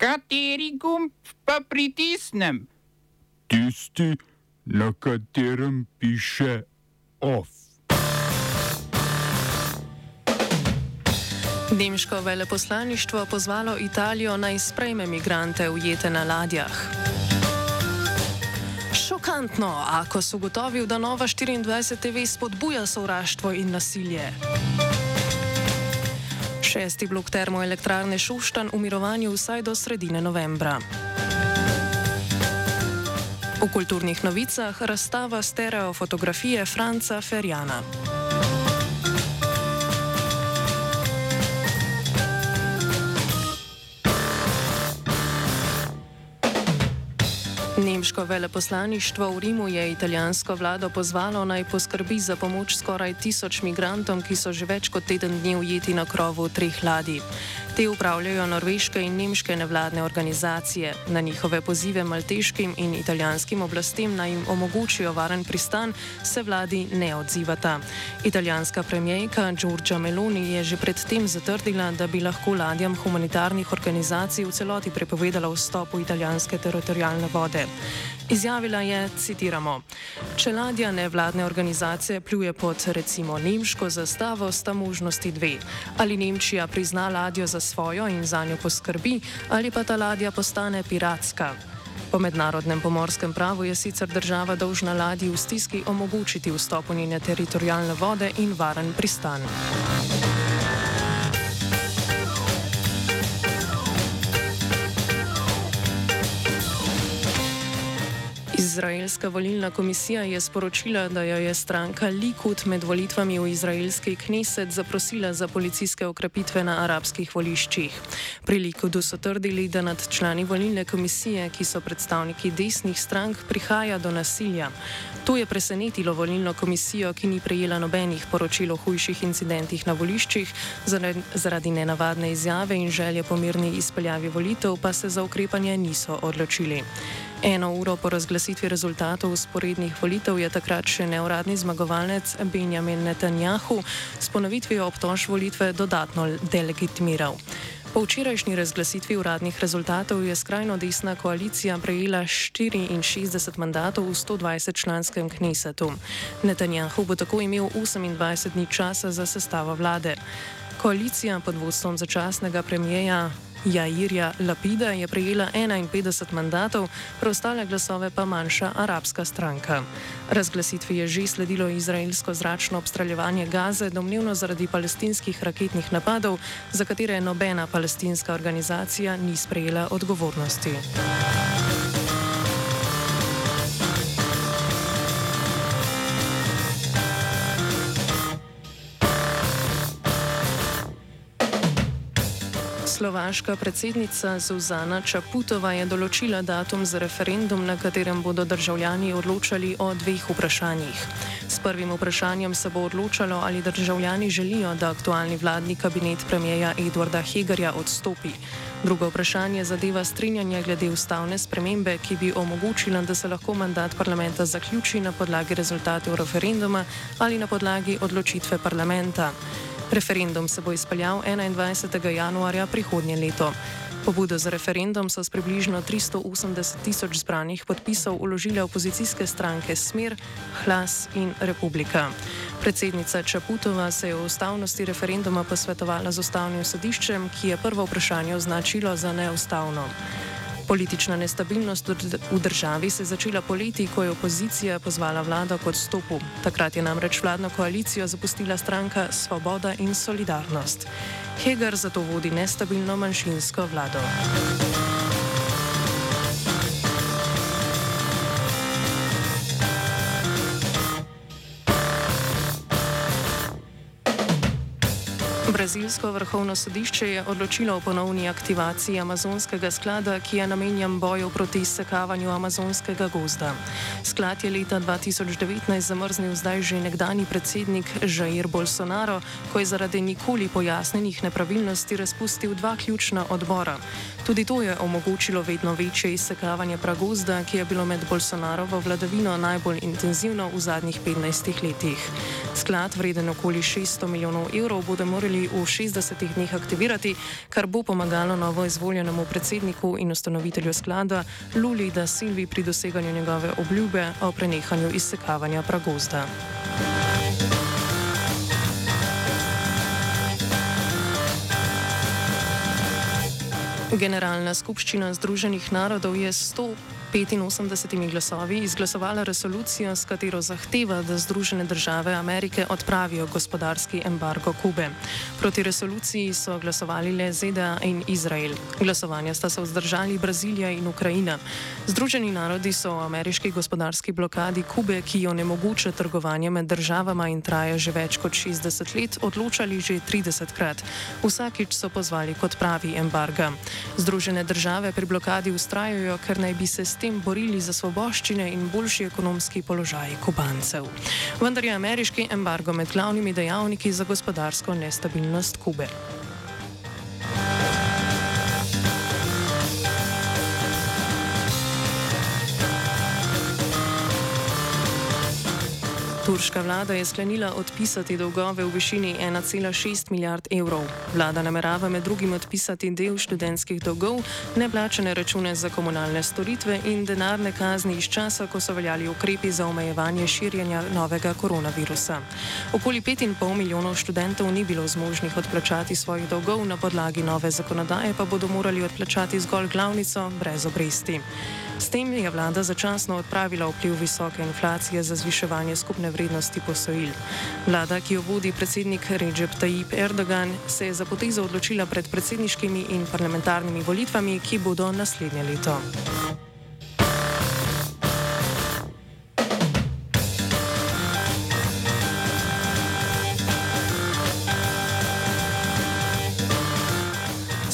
Kateri gumb pa pritisnem? Tisti, na katerem piše OF. Nemško veleposlaništvo pozvalo Italijo naj sprejme migrante ujete na ladjah. Šokantno, ako so ugotovil, da Nova 24 TV spodbuja sovraštvo in nasilje. Šesti blok termoelektrarne Šuštan v mirovanju vsaj do sredine novembra. V kulturnih novicah razstava stereofotografije Franca Ferjana. Nemško veleposlaništvo v Rimu je italijansko vlado pozvalo naj poskrbi za pomoč skoraj tisoč migrantom, ki so že več kot teden dni ujeti na krovu treh ladij. Te upravljajo norveške in nemške nevladne organizacije. Na njihove pozive malteškim in italijanskim oblastem naj jim omogočijo varen pristan, se vladi ne odzivata. Italijanska premijejka Giorgia Meloni je že predtem zatrdila, da bi lahko ladjam humanitarnih organizacij v celoti prepovedala vstop v italijanske teritorijalne vode. Izjavila je, citiramo: Če ladja nevladne organizacije pljuje pod recimo nemško zastavo, sta možnosti dve. Ali Nemčija prizna ladjo za svojo in za njo poskrbi, ali pa ta ladja postane piratska. Po mednarodnem pomorskem pravu je sicer država dolžna ladji v stiski omogočiti vstop v njene teritorijalne vode in varen pristan. Izraelska volilna komisija je sporočila, da jo je stranka Likud med volitvami v izraelski kneset zaprosila za policijske okrepitve na arabskih voliščih. Pri Likudu so trdili, da nad člani volilne komisije, ki so predstavniki desnih strank, prihaja do nasilja. To je presenetilo volilno komisijo, ki ni prejela nobenih poročil o hujših incidentih na voliščih, zaradi nenavadne izjave in želje po mirni izpeljavi volitev pa se za ukrepanje niso odločili. Eno uro po razglasitvi rezultatov usporednih volitev je takrat še neuradni zmagovalec Benjamin Netanjahu s ponovitvijo obtož volitve dodatno delegitimiral. Po včerajšnji razglasitvi uradnih rezultatov je skrajno desna koalicija prejela 64 mandatov v 120 članskem knesetu. Netanjahu bo tako imel 28 dni časa za sestavo vlade. Koalicija pod vodstvom začasnega premijeja Jairja Lapida je prejela 51 mandatov, preostale glasove pa manjša arabska stranka. Razglasitvi je že sledilo izraelsko zračno obstreljevanje Gaze, domnevno zaradi palestinskih raketnih napadov, za katere nobena palestinska organizacija ni sprejela odgovornosti. Slovaška predsednica Zuzana Čaputova je določila datum za referendum, na katerem bodo državljani odločali o dveh vprašanjih. S prvim vprašanjem se bo odločalo, ali državljani želijo, da aktualni vladni kabinet premijeja Edwarda Hegerja odstopi. Drugo vprašanje zadeva strinjanje glede ustavne spremembe, ki bi omogočila, da se lahko mandat parlamenta zaključi na podlagi rezultatov referenduma ali na podlagi odločitve parlamenta. Referendum se bo izpeljal 21. januarja prihodnje leto. Pobudo za referendum so s približno 380 tisoč zbranih podpisov uložile opozicijske stranke Smer, Hlas in Republika. Predsednica Čaputova se je o ustavnosti referenduma posvetovala z ustavnim sodiščem, ki je prvo vprašanje označilo za neustavno. Politična nestabilnost v državi se je začela poleti, ko je opozicija pozvala vlado k odstopu. Takrat je namreč vladno koalicijo zapustila stranka Svoboda in Solidarnost. Heger zato vodi nestabilno manjšinsko vlado. Brazilsko vrhovno sodišče je odločilo o ponovni aktivaciji amazonskega sklada, ki je namenjen boju proti izsekavanju amazonskega gozda. Sklad je leta 2019 zamrznil zdaj že nekdani predsednik Jair Bolsonaro, ko je zaradi nikoli pojasnenih nepravilnosti razpustil dva ključna odbora. Tudi to je omogočilo vedno večje izsekavanje pragozda, ki je bilo med Bolsonarovo vladavino najbolj intenzivno v zadnjih 15 letih. Sklad, vreden okoli 600 milijonov evrov, bodo morali v v 60 dneh aktivirati, kar bo pomagalo novo izvoljenemu predsedniku in ustanovitelju sklada Luli da Silvi pri doseganju njegove obljube o prenehanju izsekavanja pragozda. Generalna skupščina Združenih narodov je 100. 85 glasovi izglasovala resolucijo, s katero zahteva, da Združene države Amerike odpravijo gospodarski embargo Kube. Proti resoluciji so glasovali le ZDA in Izrael. Glasovanja sta se vzdržali Brazilija in Ukrajina. Združeni narodi so o ameriški gospodarski blokadi Kube, ki jo ne mogoče trgovanje med državama in traja že več kot 60 let, odločali že 30 krat. Vsakič so pozvali k odpravi embarga. Združene države pri blokadi ustrajajo, ker naj bi se s tem borili za svoboščine in boljši ekonomski položaj kubancev. Vendar je ameriški embargo med glavnimi dejavniki za gospodarsko nestabilnost Kube. Turška vlada je sklenila odpisati dolgove v višini 1,6 milijard evrov. Vlada namerava med drugim odpisati del študentskih dolgov, neplačene račune za komunalne storitve in denarne kazni iz časa, ko so veljali ukrepi za omejevanje širjenja novega koronavirusa. Okoli 5,5 milijonov študentov ni bilo zmožnih odplačati svojih dolgov, na podlagi nove zakonodaje pa bodo morali odplačati zgolj glavnico brez obresti. S tem je vlada začasno odpravila vpliv visoke inflacije za zviševanje skupne vrednosti posojil. Vlada, ki jo vodi predsednik Recep Tayyip Erdogan, se je za potezo odločila pred predsedniškimi in parlamentarnimi volitvami, ki bodo naslednje leto.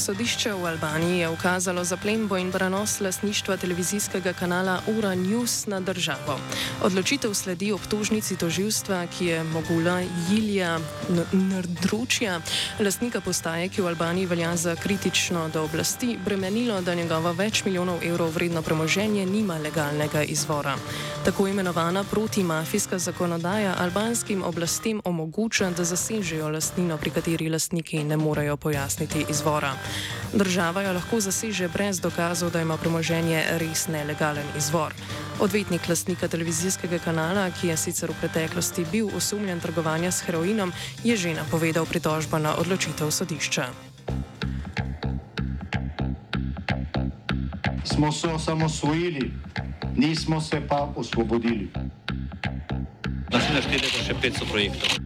Sodišče v Albaniji je ukazalo zaplembo in prenos lasništva televizijskega kanala Ura News na državo. Odločitev sledi obtožnici toživstva, ki je mogula Jilja Nrdručja, lastnika postaje, ki v Albaniji velja za kritično do oblasti, bremenilo, da njegovo več milijonov evrov vredno premoženje nima legalnega izvora. Tako imenovana protimafijska zakonodaja albanskim oblastem omogoča, da zasežejo lastnino, pri kateri lastniki ne morejo pojasniti izvora. Država jo lahko zaseže brez dokazov, da ima premoženje res nelegalen izvor. Odvetnik lastnika televizijskega kanala, ki je sicer v preteklosti bil osumljen trgovanja s heroinom, je že napovedal pritožbo na odločitev sodišča. Smo se osamosvojili, nismo se pa osvobodili. Naslednje število je še 500 projektov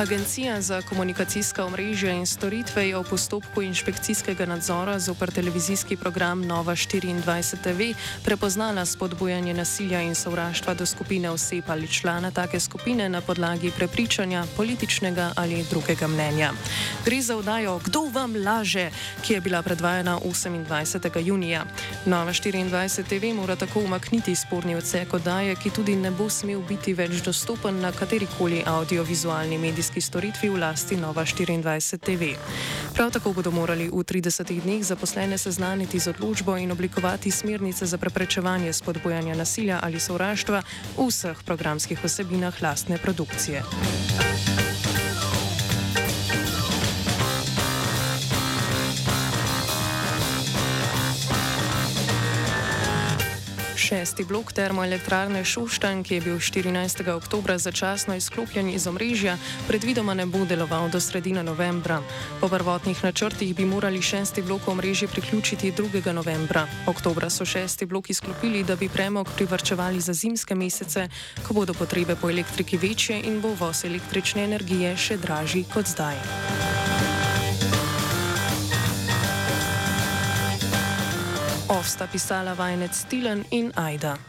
Agencija za komunikacijska omrežja in storitve je v postopku inšpekcijskega nadzora zoper televizijski program Nova 24 TV prepoznala spodbujanje nasilja in sovraštva do skupine oseb ali člana take skupine na podlagi prepričanja, političnega ali drugega mnenja. Gre za vdajo Kdo vam laže, ki je bila predvajana 28. junija. Nova 24 TV mora tako umakniti sporni odsek oddaje, ki tudi ne bo smel biti več dostopen na katerikoli audiovizualni medijski medijski storitvi v lasti Nova 24 TV. Prav tako bodo morali v 30 dneh zaposlene seznaniti z odločbo in oblikovati smernice za preprečevanje spodbojanja nasilja ali sovraštva v vseh programskih osebinah lastne produkcije. Šesti blok termoelektrarne Šuštan, ki je bil 14. oktober začasno izklopljen iz omrežja, predvidoma ne bo deloval do sredine novembra. Po prvotnih načrtih bi morali šesti blok omrežje priključiti 2. novembra. Oktobra so šesti blok izklopili, da bi premog privrčevali za zimske mesece, ko bodo potrebe po elektriki večje in bo voz električne energije še dražji kot zdaj. Ovsta pisala vajenec Tilen in Aida.